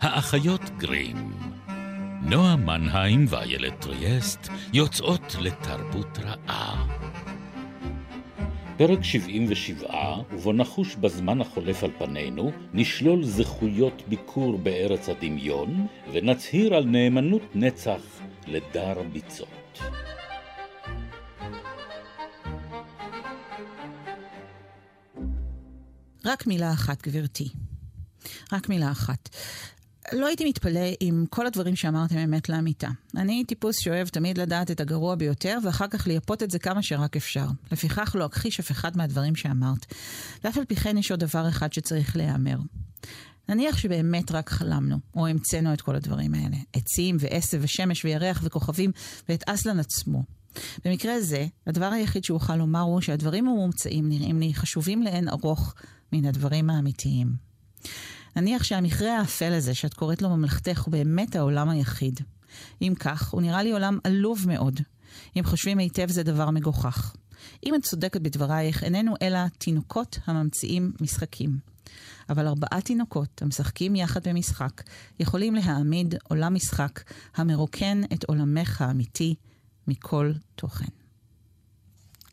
האחיות גרים. נועה מנהיים ואיילת טריאסט יוצאות לתרבות רעה. פרק 77, ובו נחוש בזמן החולף על פנינו, נשלול זכויות ביקור בארץ הדמיון, ונצהיר על נאמנות נצח לדר ביצות. רק מילה אחת, גברתי. רק מילה אחת. לא הייתי מתפלא אם כל הדברים שאמרתם אמת לאמיתה. אני טיפוס שאוהב תמיד לדעת את הגרוע ביותר, ואחר כך לייפות את זה כמה שרק אפשר. לפיכך לא אכחיש אף אחד מהדברים שאמרת. ואף על פי כן יש עוד דבר אחד שצריך להיאמר. נניח שבאמת רק חלמנו, או המצאנו את כל הדברים האלה. עצים ועשב ושמש וירח וכוכבים, ואת אסלן עצמו. במקרה זה, הדבר היחיד שאוכל לומר הוא שהדברים המומצאים נראים לי חשובים לאין ארוך מן הדברים האמיתיים. נניח שהמכרה האפל הזה שאת קוראת לו ממלכתך הוא באמת העולם היחיד. אם כך, הוא נראה לי עולם עלוב מאוד. אם חושבים היטב זה דבר מגוחך. אם את צודקת בדברייך, איננו אלא תינוקות הממציאים משחקים. אבל ארבעה תינוקות המשחקים יחד במשחק, יכולים להעמיד עולם משחק המרוקן את עולמך האמיתי מכל תוכן.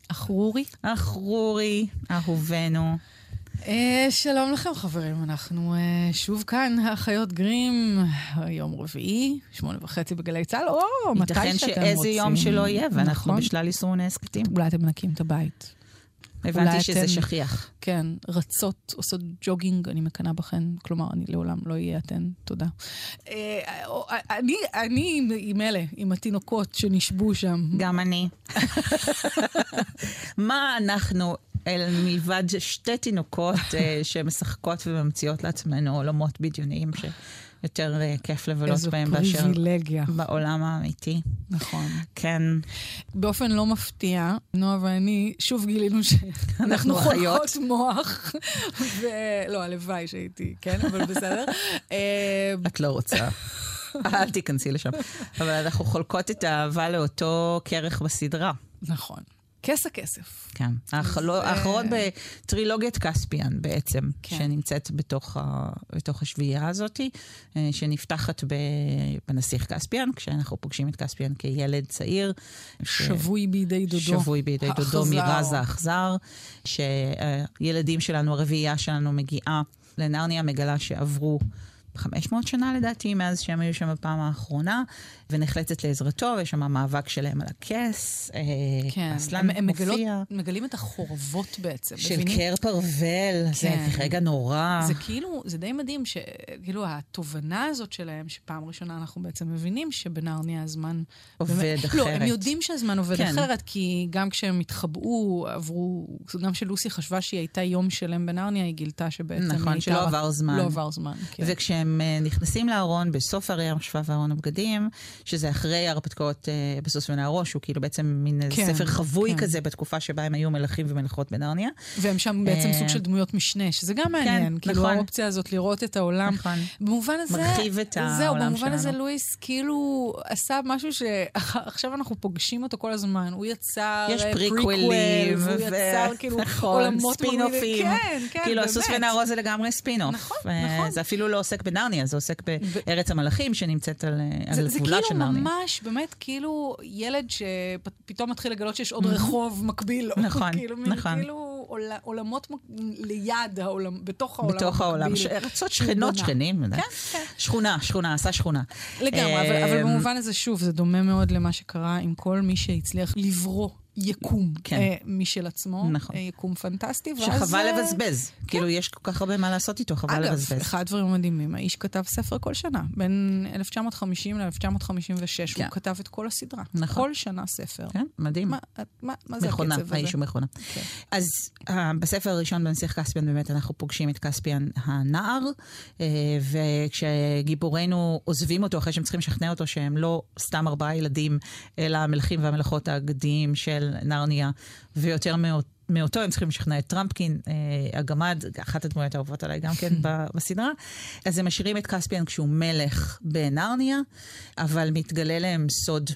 אחרורי? אחרורי, אהובנו. אה, שלום לכם חברים, אנחנו אה, שוב כאן, האחיות גרים, יום רביעי, שמונה וחצי בגלי צה"ל, או מתי שאתם רוצים. ייתכן שאיזה יום שלא יהיה, ואנחנו נכון. בשלל יישומוני הסכתים. אולי אתם מנקים את הבית. הבנתי שזה שכיח. כן, רצות, עושות ג'וגינג, אני מקנאה בכן, כלומר, אני לעולם לא אהיה אתן, תודה. אה, אני, אני עם אלה, עם התינוקות שנשבו שם. גם אני. מה אנחנו אל מלבד שתי תינוקות אה, שמשחקות וממציאות לעצמנו עולמות בדיוניים שיותר אה, כיף לבלות בהם באשר... פריבילגיה. בעולם האמיתי. נכון. כן. באופן לא מפתיע, נועה ואני שוב גילינו שאנחנו חולקות מוח. ולא, הלוואי שהייתי, כן, אבל בסדר. אה, את לא רוצה. אל תיכנסי לשם. אבל אנחנו חולקות את האהבה לאותו כרך בסדרה. נכון. כס הכסף. כן. האחרון בטרילוגיית כספיאן בעצם, כן. שנמצאת בתוך, ה, בתוך השביעייה הזאת, אה, שנפתחת בנסיך כספיאן, כשאנחנו פוגשים את כספיאן כילד צעיר. שבוי ש... בידי דודו. שבוי בידי האחזר. דודו מרז האכזר, שהילדים שלנו, הרביעייה שלנו מגיעה לנרניה, מגלה שעברו 500 שנה לדעתי, מאז שהם היו שם בפעם האחרונה, ונחלצת לעזרתו, ויש שם מאבק שלהם על הכס. אה, כן, הם, הם. מגלות, מגלים את החורבות בעצם. של מבינים? קר פרוול, כן. זה רגע נורא. זה כאילו, זה די מדהים, שכאילו התובנה הזאת שלהם, שפעם ראשונה אנחנו בעצם מבינים שבנרניה הזמן... עובד באמת, אחרת. לא, הם יודעים שהזמן עובד כן. אחרת, כי גם כשהם התחבאו, עברו, גם כשלוסי חשבה שהיא הייתה יום שלם בנרניה, היא גילתה שבעצם נכון, היא הייתה... נכון, שלא עבר זמן. לא עבר זמן, כן. וכשהם uh, נכנסים לארון, בסוף הרי המשווה וארון הבגדים, שזה אחרי ההרפתקאות uh, בסוס ונערו, שהוא כאילו בעצם מין כן, ספר חבוי כן. כזה בתקופה שבה הם היו מלכים ומלכות בנרניה. והם שם בעצם סוג של דמויות משנה, שזה גם מעניין. כן, כאילו נכון. האופציה הזאת לראות את העולם. נכון. במובן הזה... מרחיב את העולם שלנו. זהו, במובן הזה לואיס כאילו עשה משהו שעכשיו אנחנו פוגשים אותו כל הזמן. הוא יצר יש פריקוולים, והוא יצר כאילו נכון, עולמות ספינופים. כן, כן, כאילו הסוס ונערו זה לגמרי ספינוף. נכון, נכון. זה אפילו לא עוסק בנרניה, זה עוסק בארץ המלאכים שנמצאת על גבולה של נרניה. זה כאילו ממש, באמת, כאילו ילד שפתאום מתחיל לגלות שיש עוד רחוב מקביל. נכון, כאילו, נכון. כאילו עולמות ליד העולם, בתוך העולם בתוך העולם. ארצות שכנות, שכנים. כן, כן. שכונה, שכונה, עשה שכונה. לגמרי, אבל אמ, במובן הזה, שוב, זה דומה מאוד למה שקרה עם כל מי שהצליח לברוא יקום כן. אה, משל עצמו, נכון. אה, יקום פנטסטי. ואז... שחבל אה, לבזבז, כן. כאילו יש כל כך הרבה מה לעשות איתו, חבל אגב, לבזבז. אגב, אחד הדברים המדהימים, האיש כתב ספר כל שנה, בין 1950 ל-1956, כן. הוא כתב את כל הסדרה. נכון. כל שנה ספר. כן, מדהים. מה, מה, מה זה מכונה, הקצב הזה? האיש הוא מכונה. כן. אז uh, בספר הראשון בנסיך כספיאן, באמת אנחנו פוגשים את כספיאן הנער, uh, וכשגיבורינו עוזבים אותו אחרי שהם צריכים לשכנע אותו שהם לא סתם ארבעה ילדים, אלא המלכים והמלכות האגדיים של נרניה, ויותר מאות. מאותו הם צריכים לשכנע את טראמפקין, אה, הגמד, אחת הדמויות האהובות עליי גם כן בסדרה. אז הם משאירים את כספיאן כשהוא מלך בנרניה, אבל מתגלה להם סוד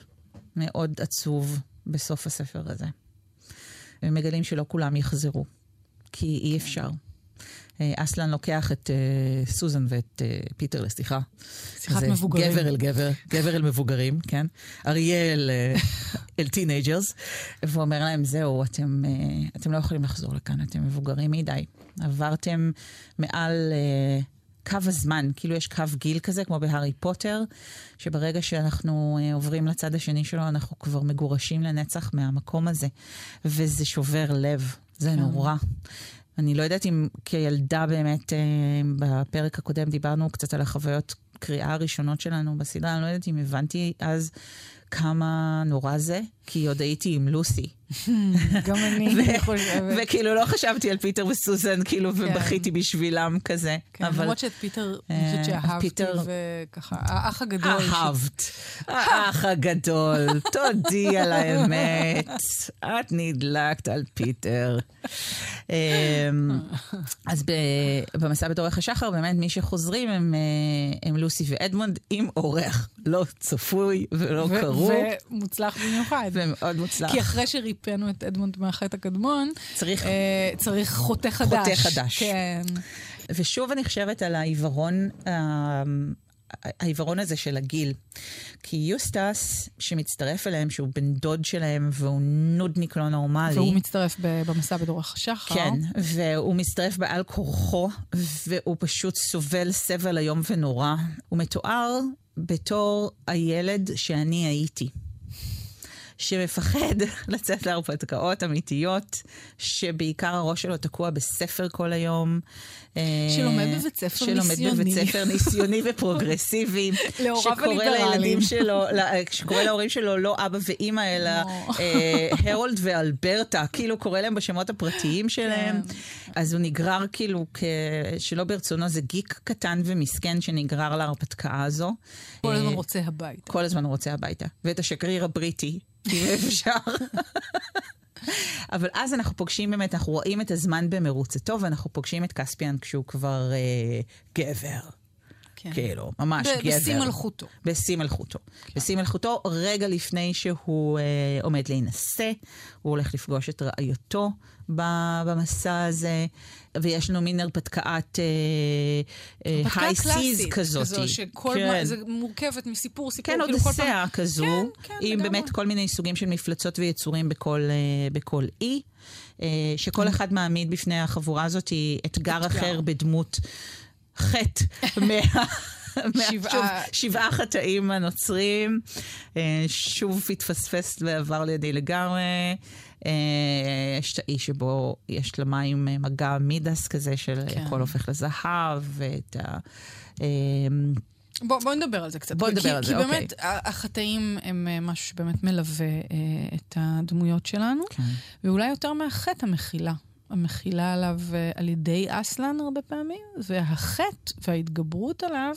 מאוד עצוב בסוף הספר הזה. הם מגלים שלא כולם יחזרו, כי אי אפשר. אה, אסלן לוקח את uh, סוזן ואת uh, פיטר לשיחה. שיחת מבוגרים. גבר אל גבר, גבר אל מבוגרים, כן? אריה אל, טינג'רס, והוא אומר להם, זהו, אתם, אתם לא יכולים לחזור לכאן, אתם מבוגרים מדי. עברתם מעל... קו הזמן, כאילו יש קו גיל כזה, כמו בהארי פוטר, שברגע שאנחנו עוברים לצד השני שלו, אנחנו כבר מגורשים לנצח מהמקום הזה. וזה שובר לב, זה כן. נורא. אני לא יודעת אם כילדה באמת, uh, בפרק הקודם דיברנו קצת על החוויות קריאה הראשונות שלנו בסדרה, אני לא יודעת אם הבנתי אז כמה נורא זה, כי עוד הייתי עם לוסי. גם אני חושבת. וכאילו לא חשבתי על פיטר וסוזן, כאילו, כן. ובכיתי בשבילם כזה. כן, למרות שאת פיטר, אני חושבת אה, שאהבתי, וככה, האח הגדול. אהבת. האח הגדול, תודי על האמת. את נדלקת על פיטר. אמ, אז במסע בדורך השחר, באמת מי שחוזרים הם, אה, לוסי ואדמונד עם אורח לא צפוי ולא קרוב. ומוצלח במיוחד. ומאוד מוצלח. כי אחרי שריפאנו את אדמונד מהחטא הקדמון, צריך, אה, צריך חוטא חדש. חוטא חדש. כן. ושוב אני חושבת על העיוורון, אה, העיוורון הזה של הגיל. כי יוסטס, שמצטרף אליהם, שהוא בן דוד שלהם, והוא נודניק לא נורמלי. והוא מצטרף במסע בדורך השחר. כן, והוא מצטרף בעל כורחו, והוא פשוט סובל סבל איום ונורא. הוא מתואר בתור הילד שאני הייתי. שמפחד לצאת להרפתקאות אמיתיות, שבעיקר הראש שלו תקוע בספר כל היום. אה, שלומד בבית ספר ניסיוני. שלומד בבית ספר ניסיוני ופרוגרסיבי. להוריו הליברליים. שלו, שקורא להורים שלו לא אבא ואימא, אלא אה, הרולד ואלברטה, כאילו קורא להם בשמות הפרטיים שלהם. כן. אז הוא נגרר כאילו, שלא ברצונו, זה גיק קטן ומסכן שנגרר להרפתקה הזו. כל הזמן אה, רוצה הביתה. כל הזמן רוצה הביתה. ואת השגריר הבריטי, אם אפשר. אבל אז אנחנו פוגשים באמת, אנחנו רואים את הזמן במרוצתו, ואנחנו פוגשים את כספיאן כשהוא כבר אה, גבר. כן. כאילו, ממש ב-. בשיא מלכותו. בשיא מלכותו. כן. בשיא מלכותו, רגע לפני שהוא אה, עומד להינשא, הוא הולך לפגוש את רעיותו במסע הזה, ויש לנו מין הרפתקת היי uh, סיז כזאת. כזו, שכל כן. מה, זה מורכבת מסיפור, סיפור, כן, כאילו כל פעם... כן, אודסאה כזו, כן, כן, עם לגמרי. באמת כל מיני סוגים של מפלצות ויצורים בכל, uh, בכל אי, uh, שכל mm. אחד מעמיד בפני החבורה הזאת אתגר אחר בדמות חטא מה... שבעה. שבעה חטאים הנוצרים, שוב התפספס ועבר לידי לגמרי. יש את האיש שבו יש למים מגע מידס כזה, של כן. הכל הופך לזהב, ואת ה... בוא, בוא נדבר על זה קצת. בוא נדבר כי, על זה, אוקיי. כי באמת החטאים הם משהו שבאמת מלווה אה, את הדמויות שלנו, כן. ואולי יותר מהחטא המחילה. המכילה עליו אה, על ידי אסלן הרבה פעמים, והחטא וההתגברות עליו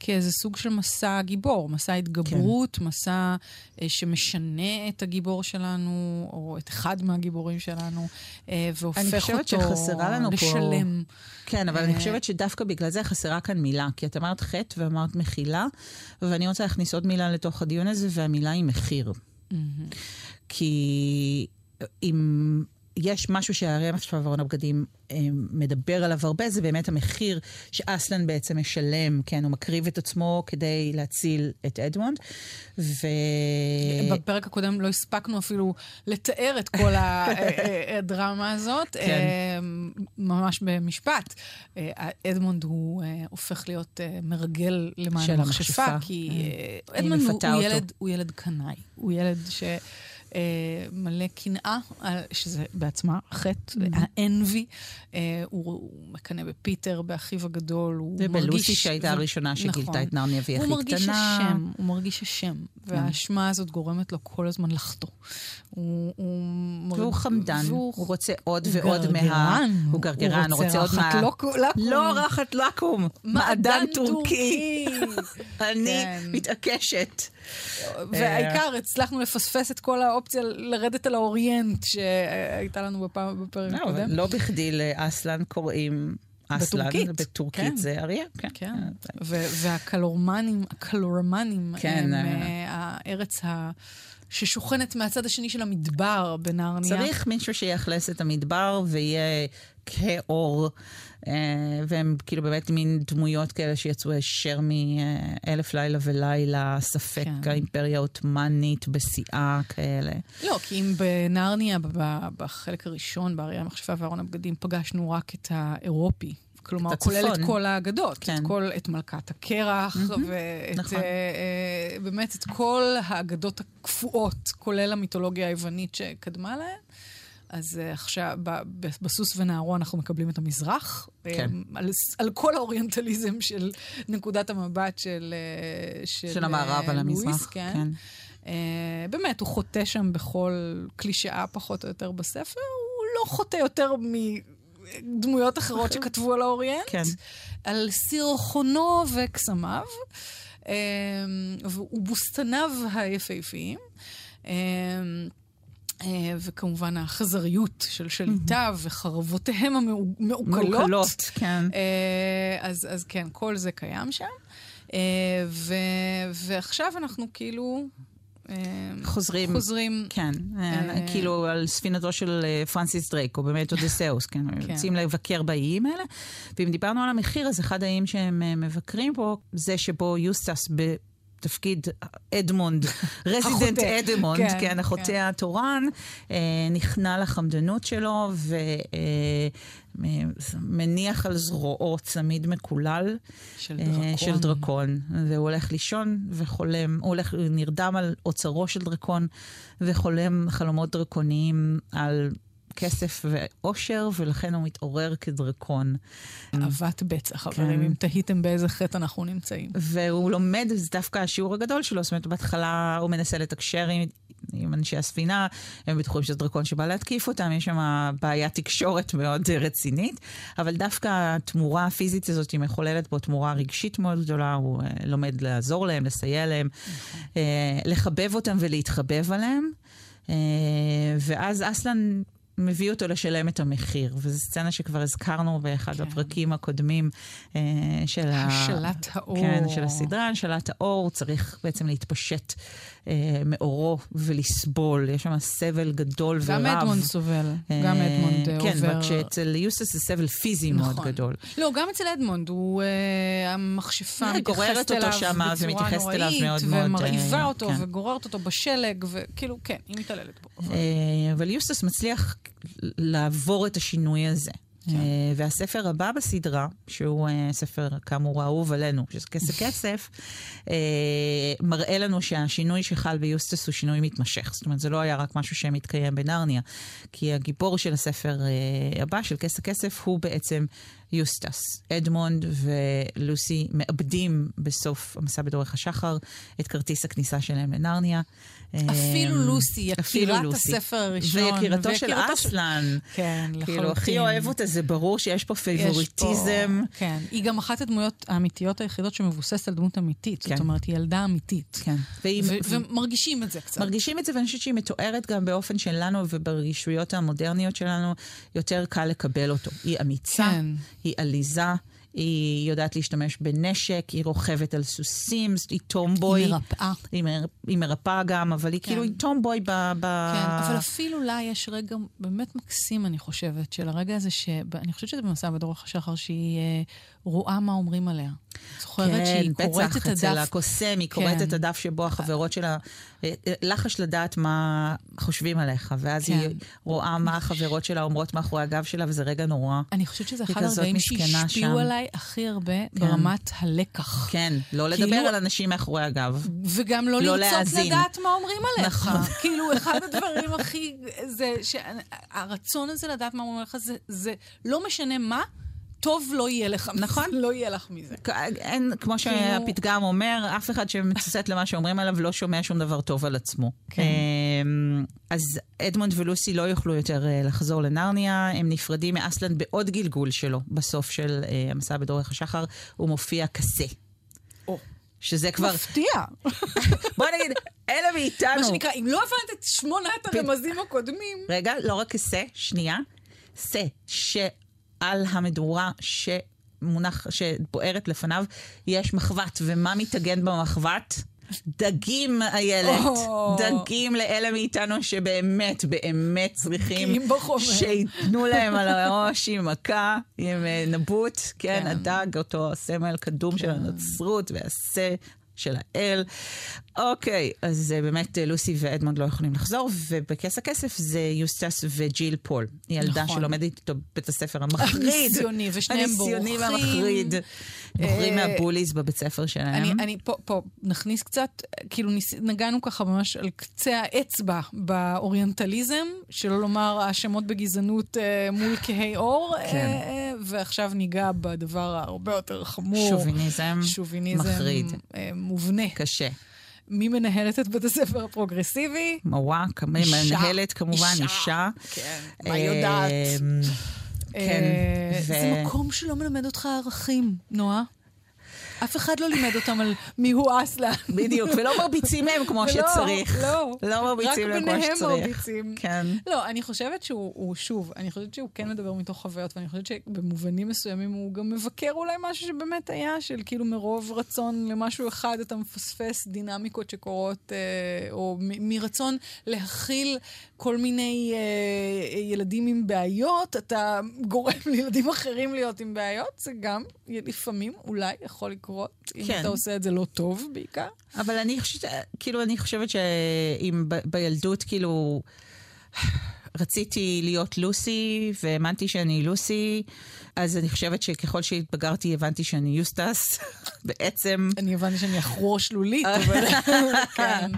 כאיזה סוג של מסע גיבור, מסע התגברות, כן. מסע אה, שמשנה את הגיבור שלנו, או את אחד מהגיבורים שלנו, אה, והופך אותו לשלם. פה... כן, אבל אני חושבת שדווקא בגלל זה חסרה כאן מילה, כי את אמרת חטא ואמרת מחילה, ואני רוצה להכניס עוד מילה לתוך הדיון הזה, והמילה היא מחיר. Mm-hmm. כי אם יש משהו שהרי עכשיו ארון הבגדים אה, מדבר עליו הרבה, זה באמת המחיר שאסלן בעצם משלם, כן, הוא מקריב את עצמו כדי להציל את אדמונד. ו... בפרק הקודם לא הספקנו אפילו לתאר את כל אה, אה, הדרמה הזאת, כן. ממש במשפט. אדמונד הוא הופך להיות מרגל למען המכשפה, כי אדמונד הוא ילד קנאי, הוא ילד ש... אה, מלא קנאה, שזה בעצמה חטא, mm-hmm. האנבי. אה, הוא, הוא מקנא בפיטר, באחיו הגדול, הוא מרגיש... ובלוסי שהייתה הראשונה שגילתה נכון. את נרניה והיא הכי קטנה. הוא מרגיש אשם, הוא מרגיש אשם, והאשמה הזאת גורמת לו כל הזמן לחטוא. הוא, הוא והוא חמדן, והוא... הוא רוצה עוד ועוד מה... הוא גרגרן, הוא רוצה עוד מה... לא, לקום. לא רחת לקום, מעדן טורקי. אני כן. מתעקשת. והעיקר, הצלחנו לפספס את כל האופציה לרדת על האוריינט שהייתה לנו בפעם, בפרק לא, הקודם. לא בכדי לאסלן קוראים... אסלן, בטורקית. בטורקית כן. זה אריה, כן. כן. והקלורמנים, הקלורמנים כן. הם uh, הארץ ה... ששוכנת מהצד השני של המדבר בנרניה. צריך מישהו שיאכלס את המדבר ויהיה כאור, אה, והם כאילו באמת מין דמויות כאלה שיצאו הישר מאלף לילה ולילה, ספק כן. האימפריה העות'מאנית בשיאה כאלה. לא, כי אם בנרניה, בחלק הראשון, באריה המכשפה וארון הבגדים, פגשנו רק את האירופי. כלומר, את כולל את כל האגדות, כן. את, כל, את מלכת הקרח, mm-hmm, ואת נכון. אה, אה, באמת את כל האגדות הקפואות, כולל המיתולוגיה היוונית שקדמה להן. אז uh, עכשיו, בסוס ונערו אנחנו מקבלים את המזרח. כן. Um, על, על כל האוריינטליזם של נקודת המבט של... של, של המערב uh, על המזרח, כן. כן. Uh, באמת, הוא חוטא שם בכל קלישאה פחות או יותר בספר. הוא לא חוטא יותר מדמויות אחרות שכתבו על האוריינט. כן. על סירחונו וקסמיו. uh, ובוסתניו היפהפיים. Uh, אה, וכמובן החזריות של שליטיו וחרבותיהם המעוקלות. מעוקלות, כן. אה, אז, אז כן, כל זה קיים שם. אה, ו, ועכשיו אנחנו כאילו... חוזרים, חוזרים, כן, כאילו על ספינתו של פרנסיס דרייק, או באמת אודסאוס, כן, כן. רוצים לבקר באיים האלה. ואם דיברנו על המחיר, אז אחד האיים שהם מבקרים פה, זה שבו יוסטס בתפקיד אדמונד, resident אדמונד, כן, כן, החוטא כן. התורן, אה, נכנע לחמדנות שלו ומניח אה, על זרועו צמיד מקולל של אה, דרקון. של דרקון. והוא הולך לישון וחולם, הוא הולך, נרדם על אוצרו של דרקון וחולם חלומות דרקוניים על כסף ואושר, ולכן הוא מתעורר כדרקון. אהבת בצע, חברים, כן. אם תהיתם באיזה חטא אנחנו נמצאים. והוא לומד, זה דווקא השיעור הגדול שלו, זאת אומרת, בהתחלה הוא מנסה לתקשר עם, עם אנשי הספינה, הם בטוחים שזה דרקון שבא להתקיף אותם, יש שם בעיית תקשורת מאוד רצינית, אבל דווקא התמורה הפיזית הזאת היא מחוללת פה תמורה רגשית מאוד גדולה, הוא uh, לומד לעזור להם, לסייע להם, uh, לחבב אותם ולהתחבב עליהם. Uh, ואז אסלן מביא אותו לשלם את המחיר. וזו סצנה שכבר הזכרנו באחד כן. הפרקים הקודמים אה, של, השלט האור. כן, של הסדרה. השלט האור צריך בעצם להתפשט אה, מאורו ולסבול. יש שם סבל גדול גם ורב. גם אדמונד סובל, אה, גם אדמונד אה, כן, עובר... כן, רק שאצל יוסטס זה סבל פיזי נכון. מאוד גדול. לא, גם אצל אדמונד, הוא, אה, המכשפה מתייחסת אליו בצורה נוראית, ומרעיבה מאוד, אותו, כן. וגוררת אותו בשלג, וכאילו, כן, היא מתעללת בו. אה, אבל יוסטס מצליח לעבור את השינוי הזה. כן. אה, והספר הבא בסדרה, שהוא אה, ספר כאמור אהוב עלינו, שזה כסף כסף, אה, מראה לנו שהשינוי שחל ביוסטס הוא שינוי מתמשך. זאת אומרת, זה לא היה רק משהו שמתקיים בנרניה, כי הגיבור של הספר הבא, של כס הכסף, הוא בעצם יוסטס. אדמונד ולוסי מאבדים בסוף המסע בדורך השחר את כרטיס הכניסה שלהם לנרניה. אפילו אמ, לוסי, יקירת הספר הראשון. ויקירתו של אסלן. כן, לחלוטין. כאילו, הכי אוהב אותה, זה ברור שיש פה favoritism. כן, היא גם אחת הדמויות האמיתיות היחידות שמבוססת על דמות אמיתית. זאת כן. אומרת, היא ילדה אמיתית. כן. ומרגישים את זה קצת. מרגישים את זה, ואני חושבת שהיא מתוארת גם באופן שלנו וברגישויות המודרניות שלנו, יותר קל לקבל אותו. היא אמיצה, כן. היא עליזה. היא יודעת להשתמש בנשק, היא רוכבת על סוסים, היא טומבוי. היא מרפאה. היא, מר, היא מרפאה גם, אבל היא כן. כאילו, היא טומבוי ב, ב... כן, אבל אפילו לה יש רגע באמת מקסים, אני חושבת, של הרגע הזה, ש... אני חושבת שזה במסע בדורך השחר, שהיא אה, רואה מה אומרים עליה. זוכרת כן, שהיא קוראת את הדף. כן, בטח, אצל הקוסם, היא קוראת כן. את הדף שבו החברות שלה, לחש לדעת מה חושבים עליך, ואז כן. היא רואה מה החברות שלה אומרות מאחורי הגב שלה, וזה רגע נורא. אני חושבת שזה אחד הרגעים שהשפיעו עליי הכי הרבה כן. ברמת הלקח. כן, לא לדבר כאילו, על אנשים מאחורי הגב. וגם לא, לא לרצות להאזין. לדעת מה אומרים עליך. נכון. כאילו, אחד הדברים הכי... זה שהרצון הזה לדעת מה אומרים עליך, זה, זה לא משנה מה. טוב לא יהיה לך מזה. נכון. לא יהיה לך מזה. אין, כמו כאילו- שהפתגם אומר, אף אחד שמצטט למה שאומרים עליו לא שומע שום דבר טוב על עצמו. כן. אמ, אז אדמונד ולוסי לא יוכלו יותר אה, לחזור לנרניה, הם נפרדים מאסלנד בעוד גלגול שלו, בסוף של אה, המסע בדורך השחר, הוא מופיע כסה. שזה כבר... מפתיע. בוא נגיד, אלה מאיתנו. מה שנקרא, אם לא הבנת את שמונת הרמזים הקודמים... רגע, לא רק כסה, שנייה. סה, ש... על המדורה שמונח, שבוערת לפניו, יש מחבת. ומה מתאגן במחבת? דגים, איילת. דגים לאלה מאיתנו שבאמת, באמת צריכים שייתנו להם על הראש עם מכה, עם אה, נבוט, כן, כן. הדג, אותו הסמל קדום של הנצרות, והשה של האל. אוקיי, אז uh, באמת uh, לוסי ואדמונד לא יכולים לחזור, ובכס הכסף זה יוסטס וג'יל פול. היא ילדה נכון. שלומדת איתו בבית הספר המחריד. הניסיוני, ושניהם בורחים. הניסיוני והמחריד. בוחרים אה, מהבוליז בבית ספר שלהם. אני, אני פה, פה נכניס קצת, כאילו ניס, נגענו ככה ממש על קצה האצבע באוריינטליזם, שלא לומר האשמות בגזענות אה, מול כהי עור, כן. אה, ועכשיו ניגע בדבר הרבה יותר חמור. שוביניזם, שוביניזם מחריד. אה, מובנה. קשה. מי מנהלת את בית הספר הפרוגרסיבי? מוואק, מנהלת כמובן אישה. אישה. כן, מה יודעת? כן. אה, זה מקום שלא מלמד אותך ערכים, נועה. אף אחד לא לימד אותם על מי הוא אסלה. בדיוק, ולא מרביצים להם כמו שצריך. לא, לא מרביצים להם כמו שצריך. רק ביניהם מרביצים. כן. לא, אני חושבת שהוא, שוב, אני חושבת שהוא כן מדבר מתוך חוויות, ואני חושבת שבמובנים מסוימים הוא גם מבקר אולי משהו שבאמת היה, של כאילו מרוב רצון למשהו אחד אתה מפספס דינמיקות שקורות, אה, או מרצון להכיל כל מיני אה, ילדים עם בעיות, אתה גורם לילדים אחרים להיות עם בעיות, זה גם לפעמים אולי יכול לקרות. לקרות, כן. אם אתה עושה את זה לא טוב בעיקר. אבל אני חושבת, כאילו, אני חושבת שאם ב, בילדות, כאילו, רציתי להיות לוסי, והאמנתי שאני לוסי, אז אני חושבת שככל שהתבגרתי, הבנתי שאני יוסטס, בעצם. אני הבנתי שאני אחרוש לולית, אבל... כן.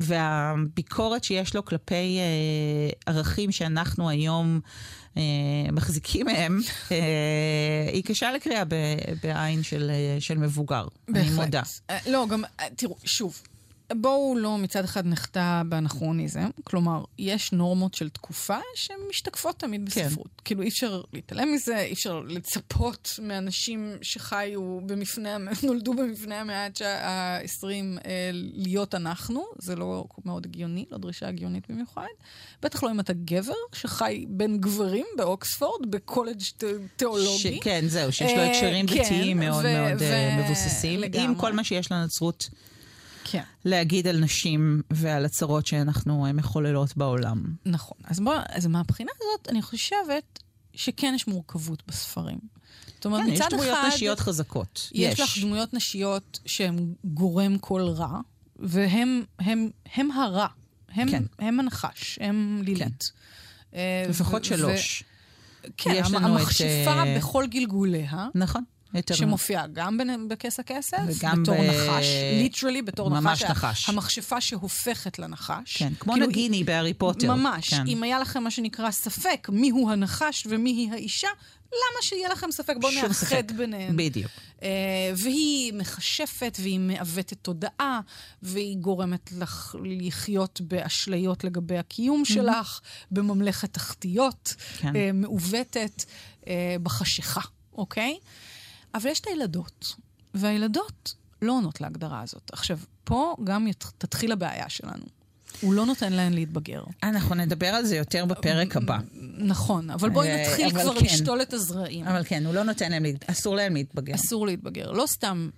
והביקורת שיש לו כלפי אה, ערכים שאנחנו היום... אה, מחזיקים מהם, אה, היא קשה לקריאה בעין של, אה, של מבוגר, בהחלט. אני מודה. לא, גם, תראו, שוב, בואו לא מצד אחד נחטא באנכרוניזם, כלומר, יש נורמות של תקופה שהן תמיד כן. בספרות. כן. כאילו, אי אפשר להתעלם מזה, אי אפשר לצפות מאנשים שחיו במפנה, נולדו במפנה המאה ה-20 אה, להיות אנחנו, זה לא מאוד הגיוני, לא דרישה הגיונית במיוחד. בטח לא אם אתה גבר שחי בין גברים באוקספורד, בקולג' תיאולוגי. ש- כן, זהו, שיש לו אה, הקשרים כן, דתיים מאוד ו- מאוד ו- מבוססים, לגמרי. עם כל מה שיש לנצרות. כן. להגיד על נשים ועל הצרות שאנחנו אה, מחוללות בעולם. נכון. אז בוא, אז מהבחינה הזאת, אני חושבת שכן יש מורכבות בספרים. זאת אומרת, כן, מצד אחד... יש דמויות נשיות חזקות. יש. יש לך דמויות נשיות שהן גורם כל רע, והם הם, הם הרע. הם, כן. הם הנחש, הם לילית. כן. Uh, לפחות שלוש. כן, המכשפה את... אה, בכל גלגוליה. נכון. יותר... שמופיע גם בכס הכסף, וגם בתור ב... נחש, ליטרלי בתור ממש נחש. ממש נחש. המכשפה שהופכת לנחש. כן, כמו כאילו, נגיני בהארי פוטר. ממש. כן. אם היה לכם מה שנקרא ספק מיהו הנחש ומיהי האישה, למה שיהיה לכם ספק? בואו נאחד ביניהם. בדיוק. Uh, והיא מכשפת, והיא מעוותת תודעה, והיא גורמת לך לחיות באשליות לגבי הקיום mm-hmm. שלך, בממלכת תחתיות, כן. uh, מעוותת, uh, בחשיכה, אוקיי? Okay? אבל יש את הילדות, והילדות לא עונות להגדרה הזאת. עכשיו, פה גם תתחיל הבעיה שלנו. הוא לא נותן להן להתבגר. אנחנו נדבר על זה יותר בפרק הבא. נכון, אבל בואי אה, נתחיל כבר כן. לשתול את הזרעים. אבל כן, הוא לא נותן להם, אסור להם להתבגר. אסור להתבגר. לא סתם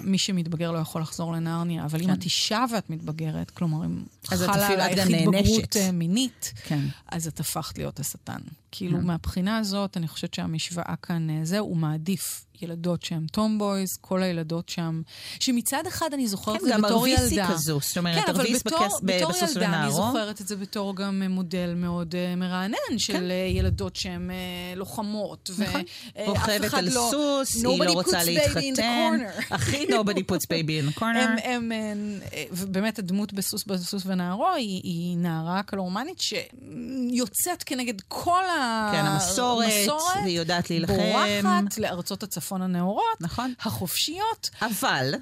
מי שמתבגר לא יכול לחזור לנרניה, אבל כן. אם את אישה ואת מתבגרת, כלומר, אם חלה עלייך התבגרות אה, מינית, כן. אז את הפכת להיות השטן. כאילו, כן. מהבחינה הזאת, אני חושבת שהמשוואה כאן, אה, זה, הוא מעדיף ילדות שהן tomboys, כל הילדות שם, שמצד אחד אני זוכרת כן, את זה בתור ילדה. כן, גם ארוויס היא כזו, זאת אומרת, כן, ארוויס בתור, בכס, בתור בסוס ילדה ונערו. אני זוכרת את זה בתור גם מודל מאוד אה, מרענן, של כן. ילדות שהן אה, לוחמות. נכון. רוכבת על לא, סוס, היא לא רוצה להתחתן. הכי nobody puts baby in the corner. הם, הם, ובאמת הדמות בסוס, בסוס ונערו היא, היא נערה קלורמנית שיוצאת כנגד כל כן, המסורת, המסורת והיא יודעת להילחם. בורחת לארצות הצפון. הצפון הנאורות, נכון. החופשיות. אבל,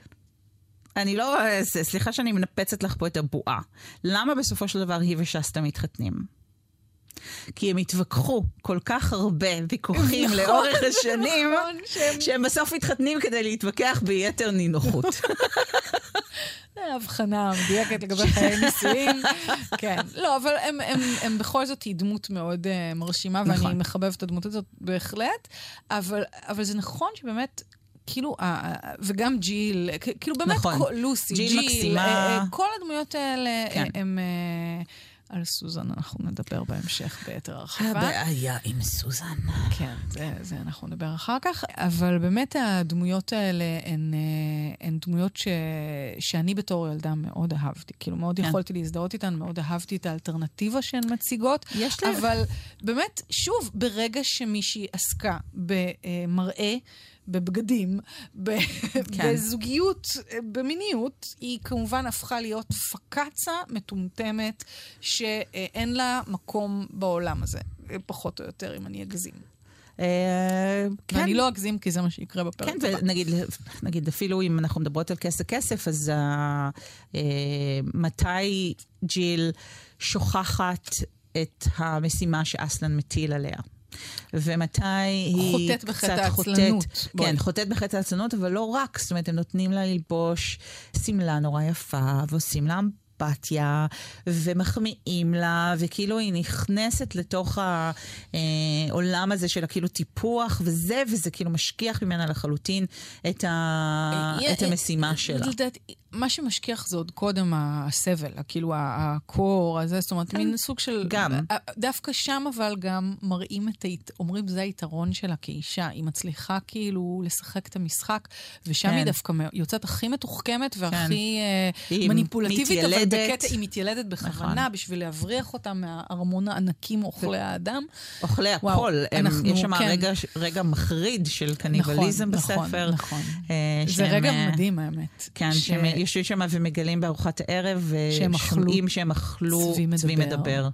אני לא, סליחה שאני מנפצת לך פה את הבועה. למה בסופו של דבר היא ושסטה מתחתנים? כי הם התווכחו כל כך הרבה ויכוחים נכון, לאורך השנים, נכון, שהם... שהם בסוף מתחתנים כדי להתווכח ביתר נינוחות. הבחנה מדויקת לגבי חיי נישואים. כן. לא, אבל הם, הם, הם בכל זאת היא דמות מאוד uh, מרשימה, נכון. ואני מחבבת את הדמות הזאת בהחלט. אבל, אבל זה נכון שבאמת כאילו, וגם ג'יל, כאילו באמת, נכון. כל, לוסי, ג'יל ג'יל, מקסימה. אה, אה, כל הדמויות האלה כן. הם... על סוזן אנחנו נדבר בהמשך ביתר הרחבה. הבעיה עם סוזן. כן, זה, זה אנחנו נדבר אחר כך. אבל באמת הדמויות האלה הן, אה, הן דמויות ש, שאני בתור ילדה מאוד אהבתי. כאילו, מאוד כן. יכולתי להזדהות איתן, מאוד אהבתי את האלטרנטיבה שהן מציגות. יש להם- אבל באמת, שוב, ברגע שמישהי עסקה במראה, בבגדים, ב- כן. בזוגיות, במיניות, היא כמובן הפכה להיות פקצה מטומטמת שאין לה מקום בעולם הזה, פחות או יותר, אם אני אגזים. אה, כן. ואני לא אגזים, כי זה מה שיקרה בפרק כן, הבא. ונגיד נגיד, אפילו אם אנחנו מדברות על כסף כסף, אז אה, אה, מתי ג'יל שוכחת את המשימה שאסלן מטיל עליה? ומתי היא חוטאת בחטא קצת חוטאת. כן, חוטאת בחטא העצלנות, אבל לא רק, זאת אומרת, הם נותנים לה ללבוש שמלה נורא יפה, ועושים לה אמפתיה, ומחמיאים לה, וכאילו היא נכנסת לתוך העולם הזה של הכאילו טיפוח וזה, וזה כאילו משכיח ממנה לחלוטין את, ה... אה, את המשימה שלה. מה שמשכיח זה עוד קודם הסבל, כאילו הקור הזה, זאת אומרת, מין סוג של... גם. אה, דווקא שם אבל גם מראים את, הית... אומרים זה היתרון שלה כאישה, היא מצליחה כאילו לשחק את המשחק, ושם כן. היא דווקא יוצאת הכי מתוחכמת והכי אה, היא מניפולטיבית, אבל. בקטע, היא מתיילדת בכוונה, נכון. בשביל להבריח אותה מהארמון הענקים אוכלי האדם. אוכלי וואו, הכל, הם, אנחנו- יש שם כן. רגע, נכון, רגע מחריד של קניבליזם נכון, בספר. נכון. אה, זה שהם, רגע אה, מדהים, האמת. כן, ש- שהם יושבים שם ומגלים בארוחת הערב, שהם אכלו ושומעים שהם אכלו צבי צבי מדבר. מדבר.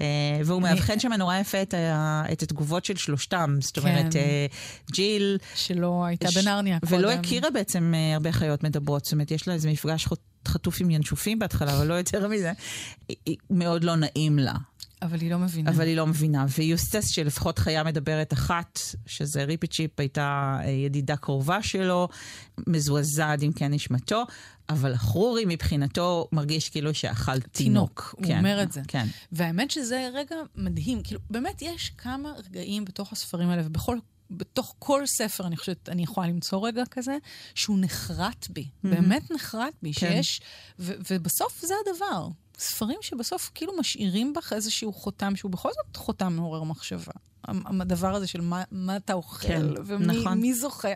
אה, והוא מאבחן שם נורא יפה את, ה, את התגובות של שלושתם. זאת אומרת, כן. אה, ג'יל... שלא הייתה ש- בנרניה קודם. ולא הכירה בעצם אה, הרבה חיות מדברות. זאת אומרת, יש לה איזה מפגש חות- חטוף עם ינשופים בהתחלה, אבל לא יותר מזה. מאוד לא נעים לה. אבל היא לא מבינה. אבל היא לא מבינה. ויוסטס, שלפחות חיה מדברת אחת, שזה ריפי צ'יפ, הייתה אה, ידידה קרובה שלו, מזועזעת עם כן נשמתו, אבל החרורי מבחינתו מרגיש כאילו שאכל תינוק. תינוק, הוא כן, אומר את זה. כן. והאמת שזה רגע מדהים. כאילו, באמת יש כמה רגעים בתוך הספרים האלה, ובכל... בתוך כל ספר, אני חושבת, אני יכולה למצוא רגע כזה, שהוא נחרט בי. באמת נחרט בי, כן. שיש... ו- ובסוף זה הדבר. ספרים שבסוף כאילו משאירים בך איזשהו חותם, שהוא בכל זאת חותם מעורר מחשבה. הדבר הזה של מה, מה אתה אוכל, כן, ומי נכון. זוכה.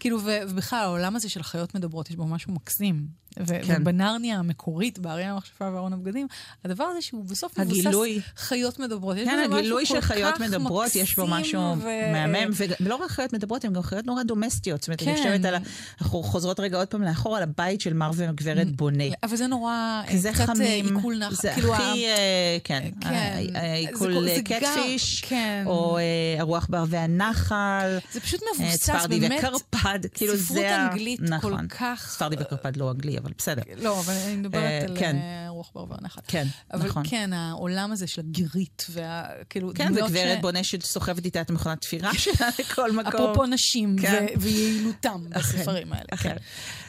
כאילו, ובכלל, העולם הזה של חיות מדברות, יש בו משהו מקסים. ו- כן. ובנרניה המקורית, באריה המכשפה וארון הבגדים, הדבר הזה שהוא בסוף הגילוי. מבוסס חיות מדברות. כן, הגילוי של חיות מדברות, יש בו מקסים משהו ו- מהמם, ולא רק חיות מדברות, הן גם חיות נורא דומסטיות. זאת אומרת, אני כן. חושבת על ה... אנחנו חוזרות רגע עוד פעם לאחור על הבית של מר וגברת בונה. אבל זה נורא, כי זה קצת אה, חמים, עיכול נח... זה כאילו, הכי, אה, כן, כן. ה- ה- עיכול זה- זה גם- קטפיש, כן. או אה, הרוח בערבי הנחל, זה פשוט אה, מבוסס, ספרדי באמת, וקרפד, כאילו זה... ספרות אנגלית כל נכון. כך... ספרדי וקרפד לא אנגלי, אבל בסדר. לא, אבל אני מדברת אה, על כן. רוח בר והנחל. כן, אבל נכון. כן, העולם הזה של הגירית, והכאילו, כן, וגברת ש- בונה שסוחבת איתה את מכונת תפירה שלה לכל מקום. אפרופו נשים כן. ויעילותם בספרים האלה. אכן. כן.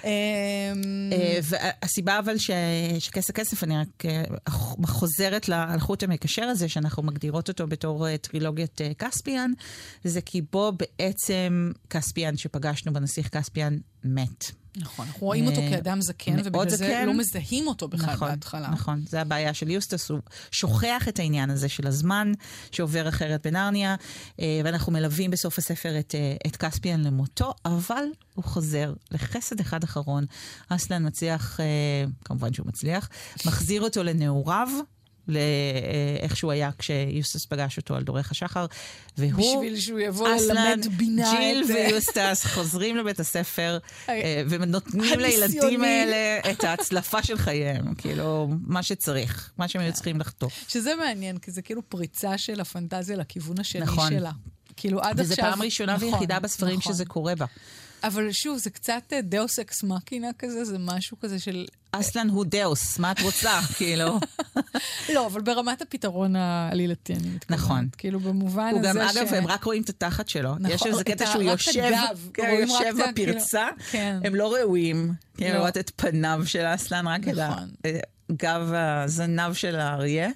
אמ, אה, והסיבה אבל שכס הכסף, אני רק אה, חוזרת לחוט המקשר הזה, שאנחנו מגדירות אותו בתור אה, טרילוגיית כספיאן, זה כי בו בעצם כספיאן שפגשנו בנסיך כספיאן מת. נכון, אנחנו רואים אותו אה, כאדם זקן, ובגלל זה זקן. לא מזהים אותו בכלל נכון, בהתחלה. נכון, זה הבעיה של יוסטס, הוא שוכח את העניין הזה של הזמן שעובר אחרת בנרניה, אה, ואנחנו מלווים בסוף הספר את, אה, את כספיאן למותו, אבל הוא חוזר לחסד אחד אחרון. אסלן מצליח, כמובן שהוא מצליח, מחזיר אותו לנעוריו. לאיך שהוא היה כשיוסטס פגש אותו על דורך השחר, והוא, בשביל שהוא יבוא ללמד בינה ג'יל את... ויוסטס חוזרים לבית הספר אה, ונותנים הניסיוני. לילדים האלה את ההצלפה של חייהם, כאילו, מה שצריך, מה שהם היו צריכים לחטוף. שזה מעניין, כי זה כאילו פריצה של הפנטזיה לכיוון השני נכון. שלה. כאילו עד וזו עכשיו... פעם ראשונה נכון, ויחידה בספרים נכון. שזה קורה בה. אבל שוב, זה קצת אה, דאוס אקס מקינה כזה, זה משהו כזה של... אסלן הוא דאוס, מה את רוצה? כאילו. לא, אבל ברמת הפתרון העלילתי, אני מתכוונת. נכון. כאילו, במובן הוא הזה גם, ש... אגב, הם רק רואים את התחת שלו. נכון, יש איזה קטע שהוא יושב, כן, הוא רק יושב כאילו- בפרצה, כן. הם לא ראויים. כן, לא. לראות את פניו של אסלן, רק את ה... גב הזנב של האריה,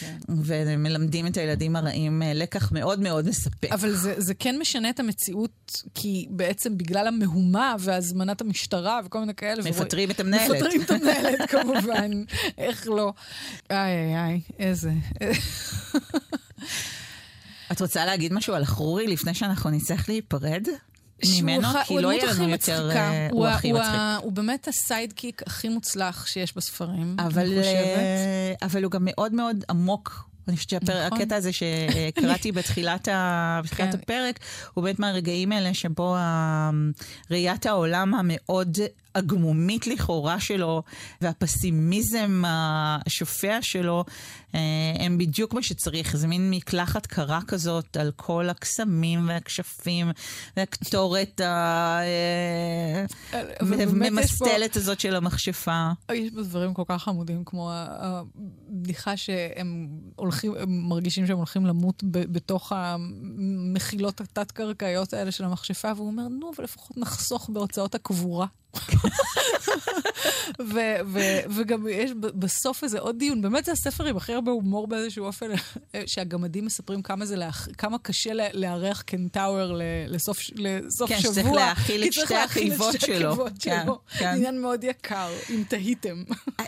כן. ומלמדים את הילדים הרעים אה, לקח מאוד מאוד מספק. אבל זה, זה כן משנה את המציאות, כי בעצם בגלל המהומה והזמנת המשטרה וכל מיני כאלה... מפטרים את המנהלת. מפטרים את המנהלת, כמובן. איך לא. איי, איי, איי, איזה... את רוצה להגיד משהו על החרורי לפני שאנחנו נצטרך להיפרד? ממנו, כי לא יהיה לנו יותר... Uh, הוא, הוא הכי מצחיק. הוא באמת הסיידקיק הכי מוצלח שיש בספרים, אבל, אני חושבת. Uh, אבל הוא גם מאוד מאוד עמוק. אני חושבת שהקטע נכון. הזה שקראתי בתחילת, ה... בתחילת כן. הפרק, הוא באמת מהרגעים האלה שבו ראיית העולם המאוד הגמומית לכאורה שלו והפסימיזם השופע שלו אה, הם בדיוק מה שצריך. זה מין מקלחת קרה כזאת על כל הקסמים והכשפים והקטורת הממסטלת אה, הזאת של המכשפה. יש בו דברים כל כך חמודים, כמו הבדיחה שהם הולכים, הם מרגישים שהם הולכים למות בתוך המחילות התת-קרקעיות האלה של המכשפה, והוא אומר, נו, אבל לפחות נחסוך בהוצאות הקבורה. ו- ו- וגם יש בסוף איזה עוד דיון, באמת זה הספר עם הכי הרבה הומור באיזשהו אופן, שהגמדים מספרים כמה זה, לאח, כמה קשה לארח קנטאוור לסוף, לסוף כן, שבוע. כן, שצריך להאכיל את שתי החיבות שלו. כן, כן. עניין מאוד יקר, אם תהיתם.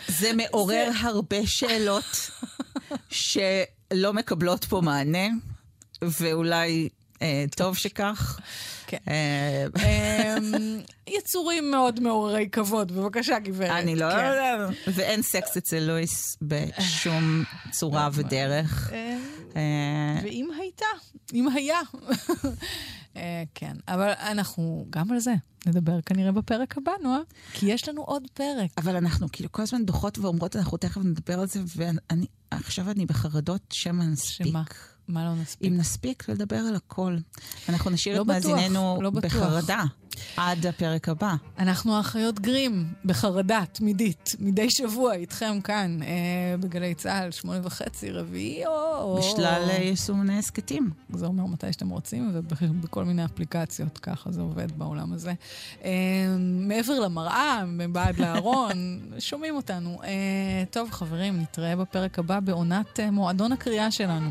זה מעורר הרבה שאלות שלא מקבלות פה מענה, ואולי אה, טוב שכך. כן. אה, אמ, יצורים מאוד מעוררי כבוד, בבקשה, גברת. אני לא... כן. ואין סקס אצל לואיס בשום צורה ודרך. אה, ואם הייתה, אם היה. כן, אבל אנחנו גם על זה נדבר כנראה בפרק הבא, נועה, כי יש לנו עוד פרק. אבל אנחנו כאילו כל הזמן דוחות ואומרות, אנחנו תכף נדבר על זה, ועכשיו אני בחרדות שמא נספיק. שמה? מה לא נספיק? אם נספיק לדבר על הכל. אנחנו נשאיר לא את מאזיננו לא בחרדה עד הפרק הבא. אנחנו האחיות גרים בחרדה תמידית, מדי שבוע איתכם כאן, אה, בגלי צה"ל, שמונה וחצי, רביעי או... בשלל או... יישומוני הסכתים. זה אומר מתי שאתם רוצים, ובכל מיני אפליקציות, ככה זה עובד בעולם הזה. אה, מעבר למראה, מבעד לארון, שומעים אותנו. אה, טוב, חברים, נתראה בפרק הבא בעונת אה, מועדון הקריאה שלנו.